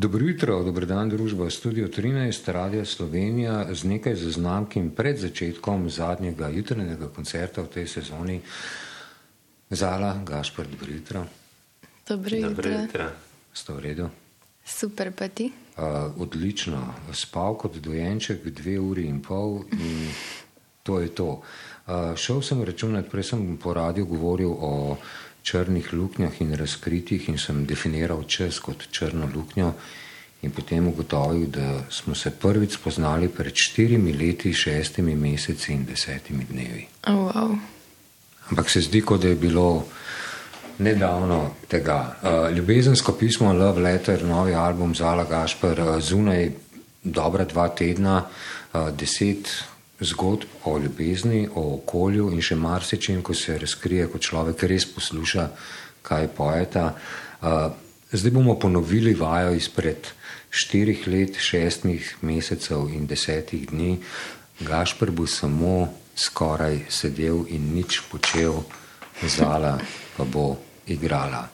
Dobro jutro, dobro dan, družba Studio 13, Radio Slovenija z nekaj zaznamkim pred začetkom zadnjega jutranjega koncerta v tej sezoni. Zala, Gašpor, dobro jutro. Dobro jutro. Ste v redu? Super, pa ti? Uh, odlično. Spal kot dojenček dve uri in pol in to je to. Uh, šel sem računati, prej sem po radiju govoril o črnih luknjah in razkritjih in sem definiral čas kot črno luknjo in potem ugotovil, da smo se prvič spoznali pred štirimi leti, šestimi meseci in desetimi dnevi. Oh, wow. Ampak se zdi, kot da je bilo nedavno tega. Uh, ljubezensko pismo Love Letter, novi album Zala Gašpar, uh, zunaj dobra dva tedna, uh, deset zgodb o ljubezni, o okolju in še marsičem, ko se razkrije, ko človek res posluša, kaj pojeta. Zdaj bomo ponovili vajo izpred štirih let, šestih mesecev in desetih dni. Gašpr bo samo skoraj sedel in nič počel, zala pa bo igrala.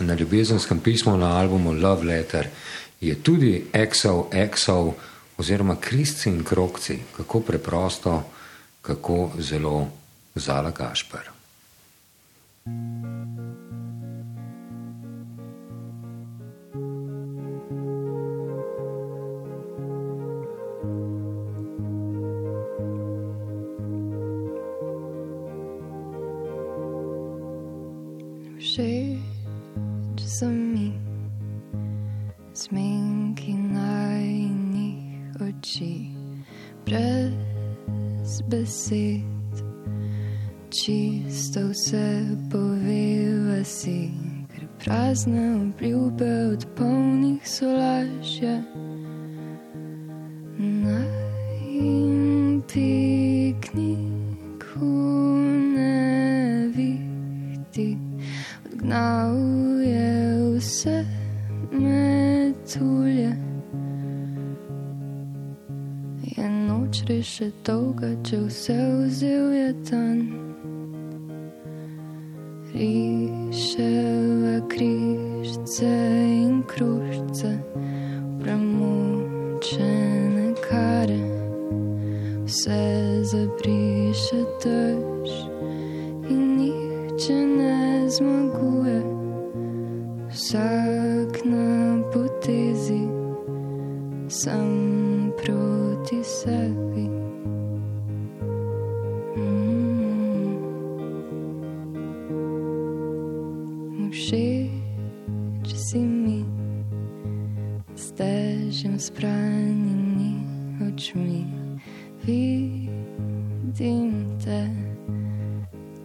Na ljubezenskem pismu na albumu Love Letter je tudi Exo, Exo, oziroma kristci in krokci, kako preprosto, kako zelo zala Gašpar. Všeč sem mi, naj oči, brez besed, čisto vse poveva si, ker prazne obljube od polnih solažja. Pikniku ne vidi, odgnal je vse metulje. Noč še dolga, če vse vzel je dan. Riševa križce in kružce, premučene kare, vse zabriše tež zbranjeni očmi, vidim te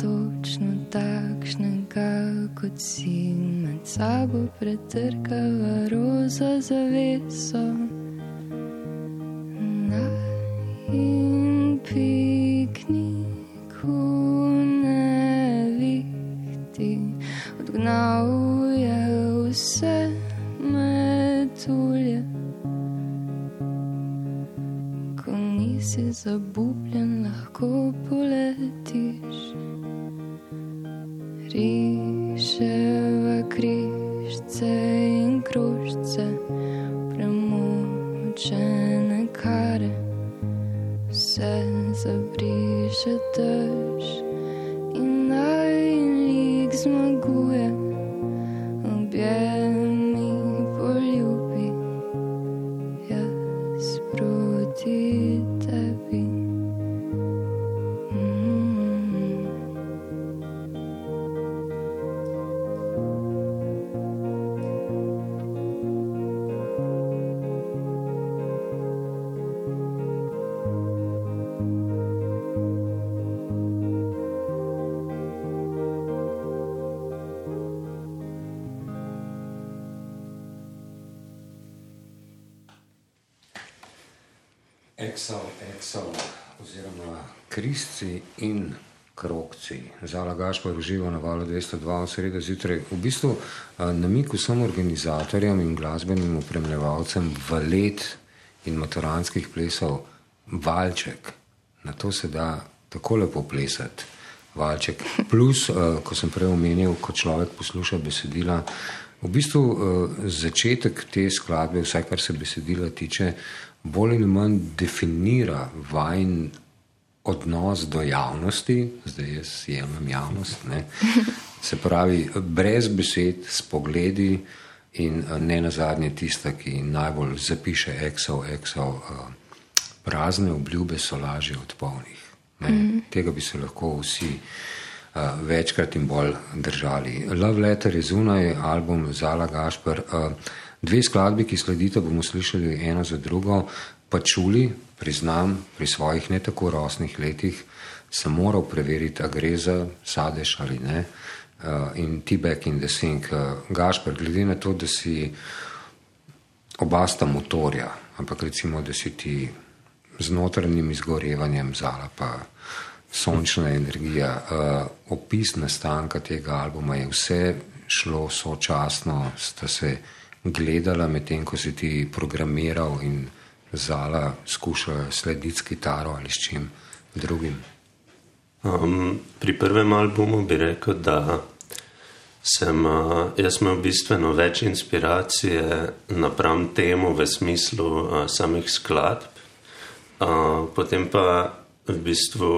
točno takšnega, kot si med sabo pretrkava roza zaveso. Premočene kare, vse zabriše tež Exo, exo, oziroma kristci in krokci. Zala Gašpor uživa na valu 202 v sredo zjutraj. V bistvu namik vsem organizatorjem in glasbenim upremljevalcem valet in maturanskih plesov valček. Na to se da tako lepo plesati. Valček. Plus, ko sem prej omenil, ko človek posluša besedila, V bistvu začetek te skladbe, vsaj kar se besedila tiče, bolj ali manj definira vajen odnos do javnosti, zdaj jaz jemljem javnost, ne? se pravi, brez besed, s pogledi in uh, ne na zadnje tista, ki najbolj zapiše exo, exo, uh, prazne obljube so lažje od polnih. Mm. Tega bi se lahko vsi uh, večkrat in bolj držali. Love Letter je zunaj, album Zala Gašpr. Uh, dve skladbi, ki sledite, bomo slišali eno za drugo, pa čuli, priznam, pri svojih ne tako rosnih letih sem moral preveriti, a gre za sadež ali ne. Uh, in T-Back in the Sink. Uh, Gašpr, glede na to, da si oba sta motorja, ampak recimo, da si ti z notranjim izgorevanjem zala pa sončna energija. Uh, opis nastanka tega albuma je vse šlo sočasno, sta se gledala medtem, ko si ti programiral in zala skušala slediti s kitaro ali s čim drugim. Um, pri prvem albumu bi rekel, da sem uh, jaz imel bistveno več inspiracije napram temu v smislu uh, samih skladb. Uh, potem pa v bistvu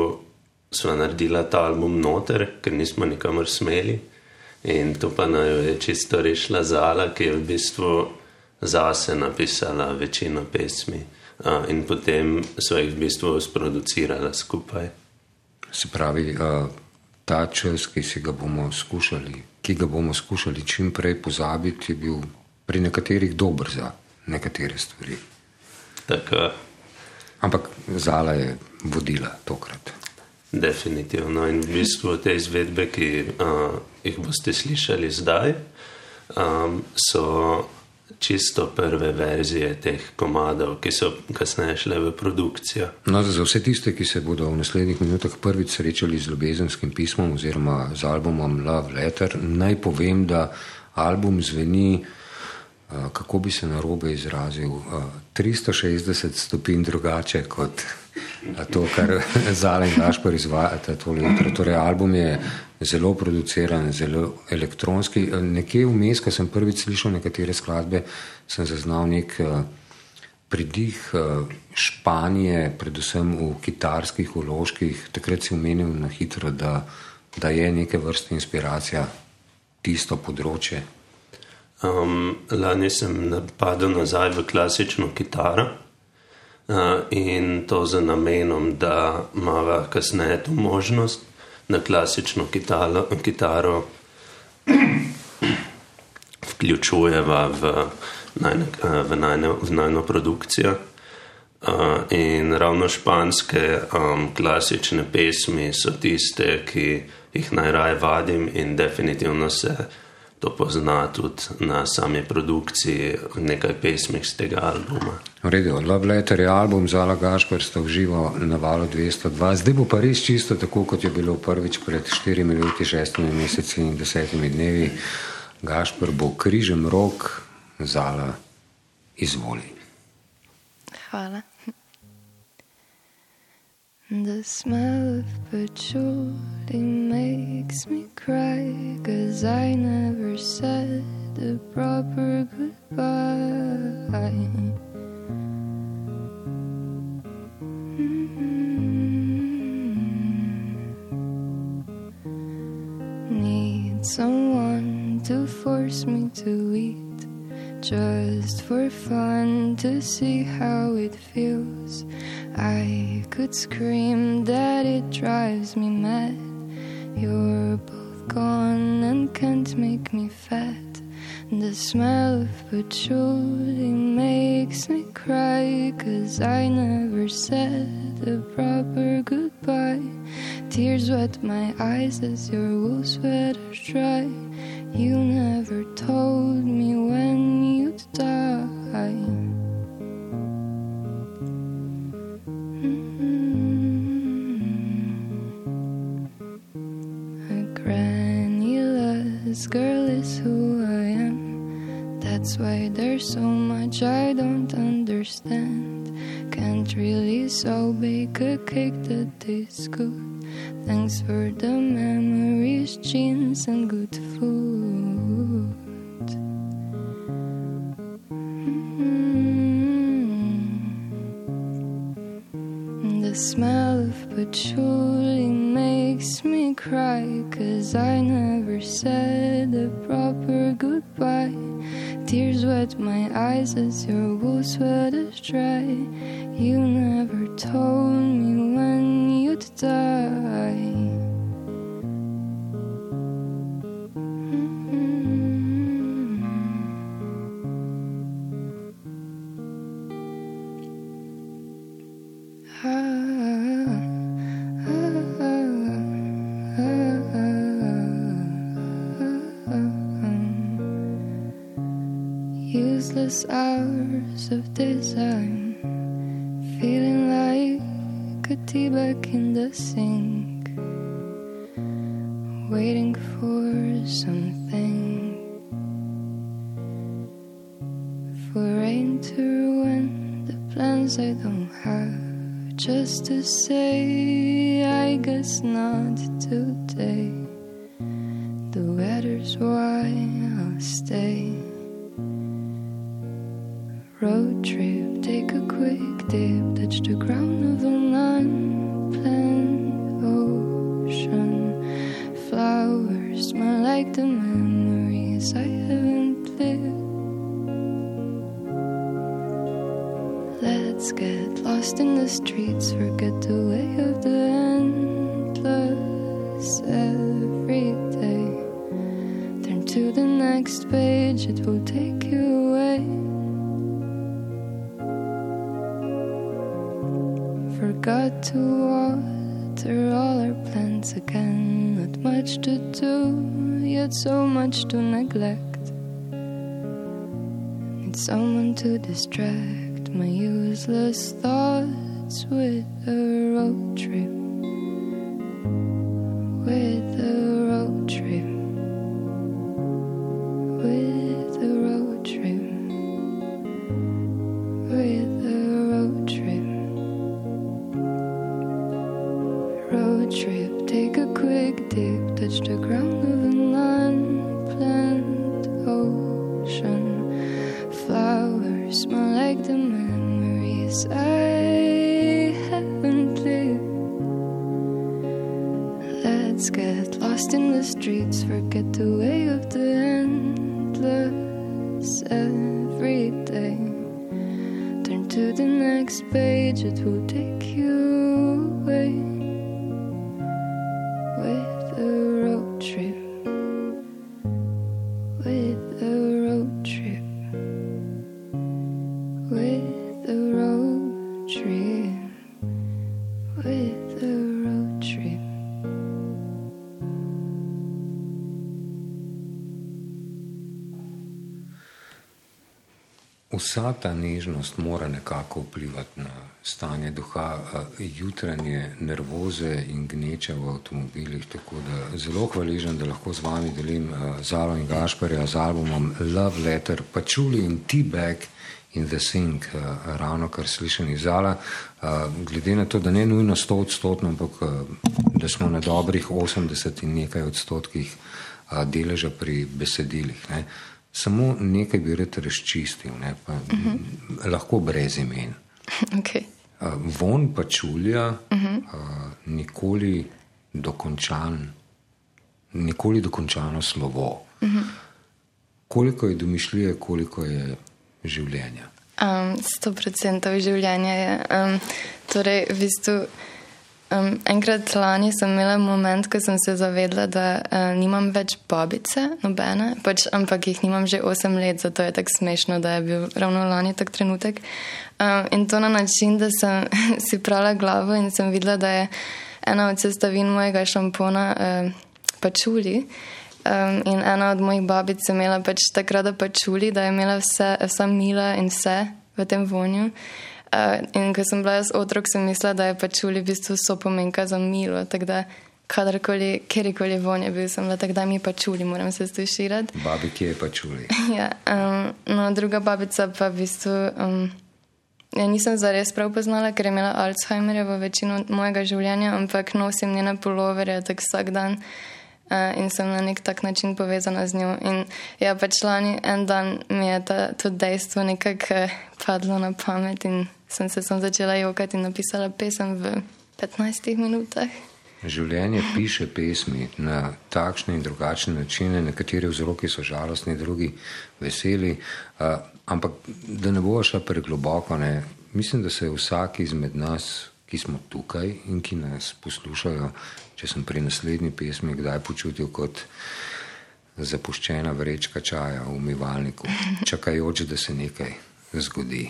smo naredili ta album noter, ker nismo nikamor smeli. In to pa naj je čisto rešila Zala, ki je v bistvu zase napisala večino pesmi uh, in potem so jih v bistvu sproducirala skupaj. Se pravi, uh, ta čas, ki, ga skušali, ki ga bomo skušali čim prej pozabiti, je bil pri nekaterih dober za nekatere stvari. Tako. Ampak Zala je vodila tokrat. Definitivno. In v bistvu te izvedbe, ki uh, jih boste slišali zdaj, um, so čisto prve verzije teh komadov, ki so kasneje šle v produkcijo. No, za vse tiste, ki se bodo v naslednjih minutah prvič srečali z ljubezenskim pismom oziroma z albumom Love Letter, naj povem, da album zveni. Kako bi se na robe izrazil? 360 stopinj drugače kot to, kar Zala in Gašpor tole jutro. Torej, album je zelo produciran, zelo elektronski. Nekje vmes, ko sem prvič slišal nekatere skladbe, sem zaznal nek uh, pridih uh, Španije, predvsem v kitarskih uložkih. Takrat si omenil na hitro, da, da je neke vrste inspiracija tisto področje. Um, lani sem napadel nazaj v klasično kitaro. Eh, in to z namenom, da ima kasneje to možnost, da klasično kitalo, kitaro vključujeva v najno produkcijo. Uh, in ravno španske um, klasične pesmi so tiste, ki jih najraje vadim, in definitivno se to pozna tudi na sami produkciji nekaj pesmi z tega albuma. V redu, Love Letter je album za Ala Gašpor, sta uživo na valu 202. Zdaj bo pa res čisto tako, kot je bilo prvič pred 4 leti, 6 meseci in 10 dnevi. Gašpor bo križem rok, Zala izvoli. Hvala. The smell of patchouli makes me cry Cause I never said a proper goodbye mm-hmm. Need someone to force me to eat Just for fun to see how it feels I could scream that it drives me mad. You're both gone and can't make me fat. The smell of patchouli makes me cry, cause I never said a proper goodbye. Tears wet my eyes as your wool sweater's dry. You never told me when you'd die. girl is who I am. That's why there's so much I don't understand. Can't really so bake a cake that tastes good. Thanks for the memories, jeans, and good food. Mm-hmm. The smell of patchouli makes me cry, cause I never said a proper goodbye. Tears wet my eyes as your wool sweat is dry. You never told Useless hours of design. Feeling like a tea bag in the sink, waiting for something for rain to ruin the plans I don't have. Just to say, I guess not today. The weather's why I'll stay. Road trip, take a quick dip, touch the ground of an unplanned ocean. Flowers smell like the memories I haven't lived. Let's get lost in the streets, forget the way of the endless every day. Turn to the next page, it will take you Forgot to water all our plants again. Not much to do, yet so much to neglect. Need someone to distract my useless thoughts with a road trip. Instagram. With a road trip. Vsa ta nežnost mora nekako vplivati na stanje duha, jutranje nervoze in gneče v avtomobilih. Tako da zelo hvaležen, da lahko z vami delim Zalo in Gašparja z albumom Love Letter, Pačuli in T-Bag in The Sink, eh, ravno kar slišani Zala. Glede na to, da ne nujno 100 odstotno, ampak da smo na dobrih 80 in nekaj odstotkih deleža pri besedilih. Ne. Samo nekaj bi rad razčistil, ne, pa, uh -huh. lahko brez imen. Okay. Von pačulja, uh -huh. uh, nikoli dokončan, nikoli dokončano slovo. Uh -huh. Koliko je domišljije, koliko je življenja? Um, procentov življenja je. Um, torej, v bistvu, Um, enkrat lani sem imela moment, ko sem se zavedla, da uh, nimam več babice, nobene, pač, ampak jih nimam že 8 let, zato je tako smešno, da je bil ravno lani tak trenutek. Um, in to na način, da sem si prala glavo in sem videla, da je ena od sestavin mojega šampona uh, pačuli. Um, in ena od mojih babic je imela pač takrat pačuli, da je imela vse, vsa mila in vse v tem vonju. Uh, in ko sem bila jaz otrok, sem mislila, da je pač uli v bistvu so pomenka za milo. Tako da, kadarkoli, kjerkoli vonje bil, sem bila tako, da mi pač uli, moram se stuširati. Babi, ki je pač uli. ja, um, no, druga babica pa v bistvu. Um, Ja, nisem zares prav poznala, ker je imela Alzheimerja v večino mojega življenja, ampak nosim njene poloverje tako vsak dan uh, in sem na nek tak način povezana z njo. In ja, pač lani en dan mi je ta, to dejstvo nekako uh, padlo na pamet in sem se sem začela jokati in napisala pesem v 15 minutah. Življenje piše pesmi na takšne in drugačne načine, nekateri vzroki so žalostni, drugi veseli. Uh, ampak da ne bo šla pregloboko, ne, mislim, da se vsak izmed nas, ki smo tukaj in ki nas poslušajo, če sem pri naslednji pesmi, kdaj počutil kot zapuščena vrečka čaja v umivalniku, čakajoč, da se nekaj zgodi.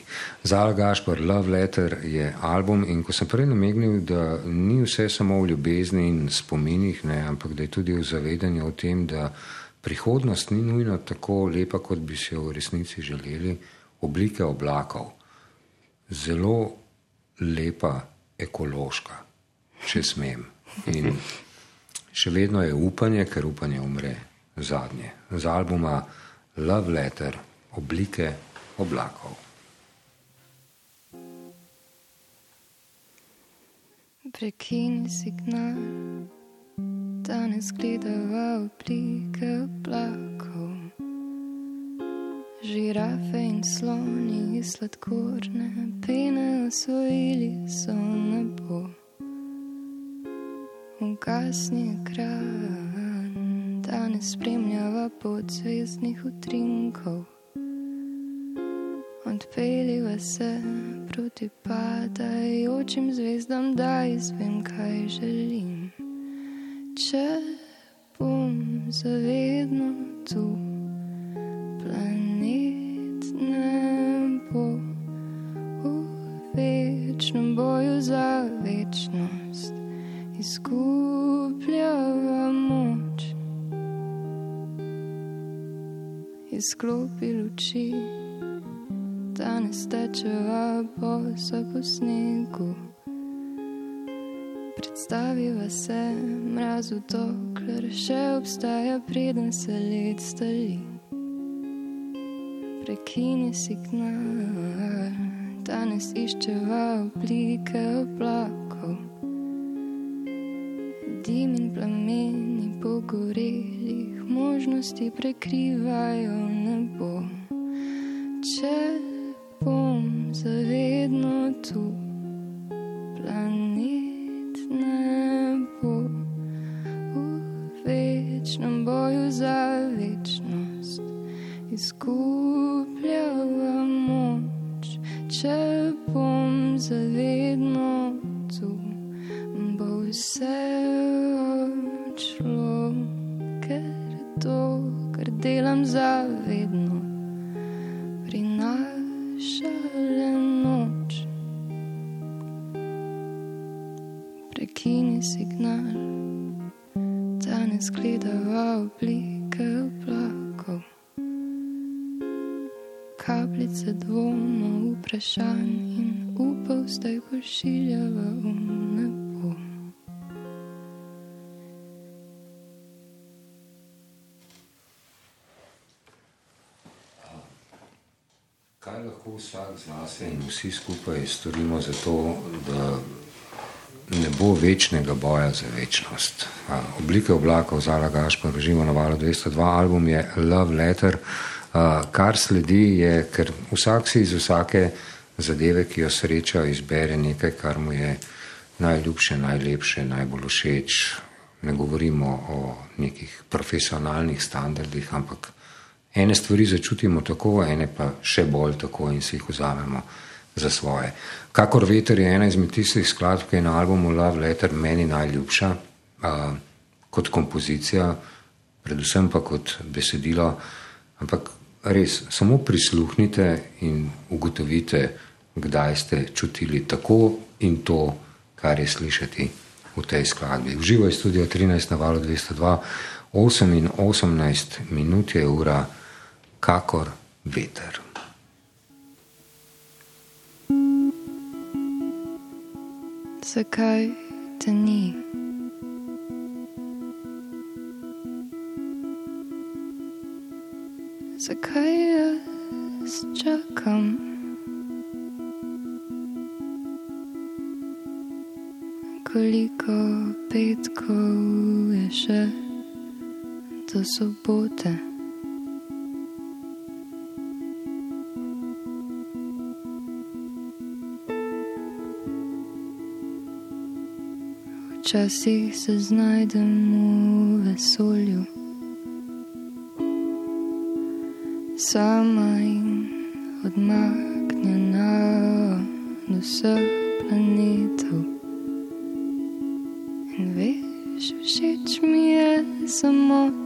Zala Gašpar, Love Letter je album in ko sem prej namignil, da ni vse samo v ljubezni in spominih, ne, ampak da je tudi v zavedanju o tem, da prihodnost ni nujno tako lepa, kot bi si jo v resnici želeli, oblike oblakov. Zelo lepa, ekološka, če smem. In še vedno je upanje, ker upanje umre zadnje. Z albuma Love Letter, oblike oblakov. Prekini signal, danes gledava oblike oblakov. Žirafe in sloni sladkorne pene osvojili so nebo. Ugasni ekran, danes spremljava pot zvezdnih utrinkov. Odpeljiva se proti padajočim zvezdam, da izvem, kaj želim. Če bom zavedno tu, planet izklopi luči danes tečeva bosa po snegu. Predstaviva se mrazu, dokler še obstaja, preden se let stali. Prekini signal, danes iščeva oblike oblakov. Dim in plameni pogorelih možnosti prekrivajo nebo. Če bom zavedno tu, planet ne bo v večnem boju za večnost, izgubljava moč, če bom zavedno tu, delam zavedno. prekini signal, danes gledava oblike oblakov. Kapljice dvoma, vprašanj in upov zdaj pošiljava v Lahko vsak nas in vsi skupaj storimo za to, da ne bo večnega boja za večnost. Oblike oblakov Zala Gašpar, živo na valu 202, album je Love Letter. Kar sledi je, ker vsak si iz vsake zadeve, ki jo sreča, izbere nekaj, kar mu je najljubše, najlepše, najbolj všeč. Ne govorimo o nekih profesionalnih standardih, ampak ene stvari začutimo tako, ene pa še bolj tako in si jih vzamemo za svoje. Kakor veter je ena izmed tistih skladb, ki je na albumu Love Letter meni najljubša uh, kot kompozicija, predvsem pa kot besedilo. Ampak res, samo prisluhnite in ugotovite, kdaj ste čutili tako in to, kar je slišati v tej skladbi. Uživo je studio 13 na valu 202, 8 in 18 minut je ura, kakor veter. zakaj te ni. Zakaj jaz čakam? Koliko petkov je še do sobote? Včasih se znajdem v vesolju, sama in odmaknjena od vseh planetov. In veš, všeč mi je samo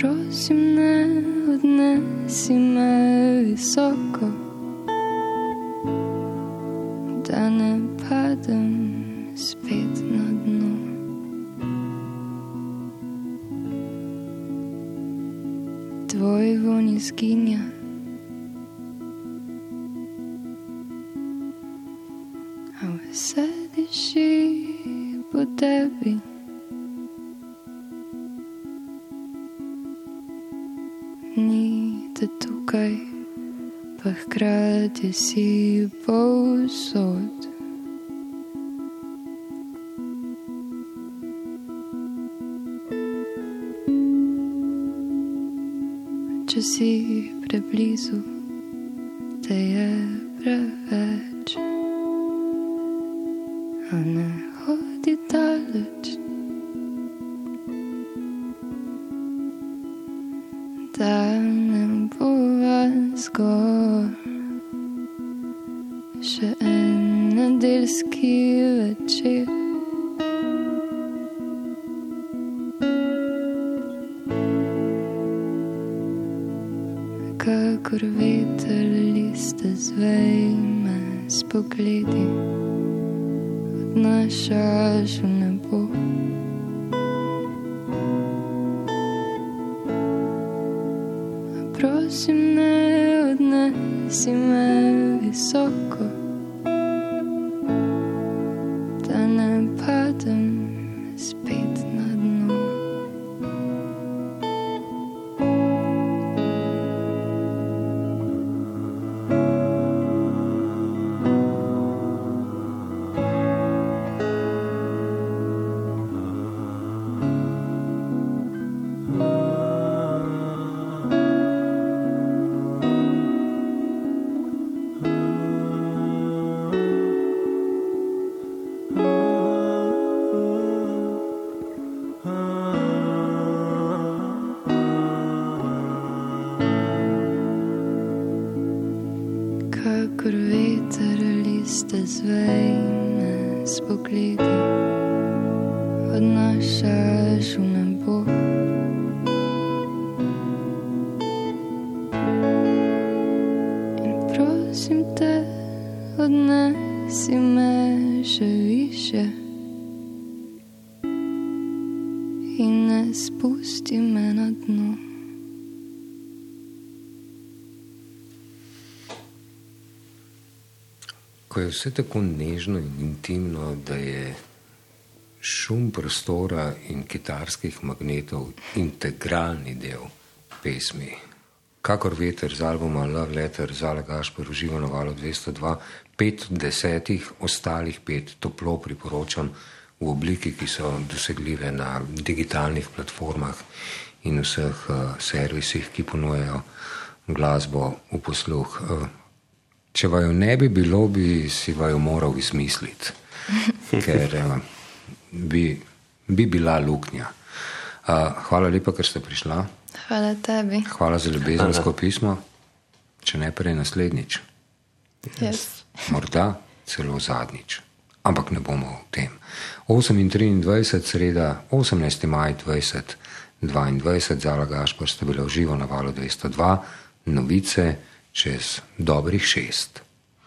A prosim, ne odnesi me visoko, da ne si povsod. če si preblizu, te je preveč. A ne hodi daleč. Da ne bova zgor, nedeljski večer. kakor veter liste zvejme s pogledi, odnašaš v nebo. Prosim, ne odnesi me visoko, kakor veter liste zvejme s pogledi, odnašaš v nebo. In prosim te, odnesi me še više. In ne spusti Ko je vse tako nežno in intimno, da je šum prostora in kitarskih magnetov integralni del pesmi. Kakor veter z albuma Love Letter, Zala Gašpor uživa na valu 202, pet desetih, ostalih pet toplo priporočam v obliki, ki so dosegljive na digitalnih platformah in vseh uh, servisih, ki ponujajo glasbo v posluh. Uh, Če vaju ne bi bilo, bi si vaju moral izmisliti, ker uh, bi, bi bila luknja. Hvala lepa, ker ste prišla. Hvala tebi. Hvala za ljubezensko pismo, če ne prej naslednjič. Yes. Morda celo zadnjič. Ampak ne bomo o tem. 28. sreda, 18. maj 2022, Zala Gašpor ste bili v živo na valu 202, novice čez dobrih šest.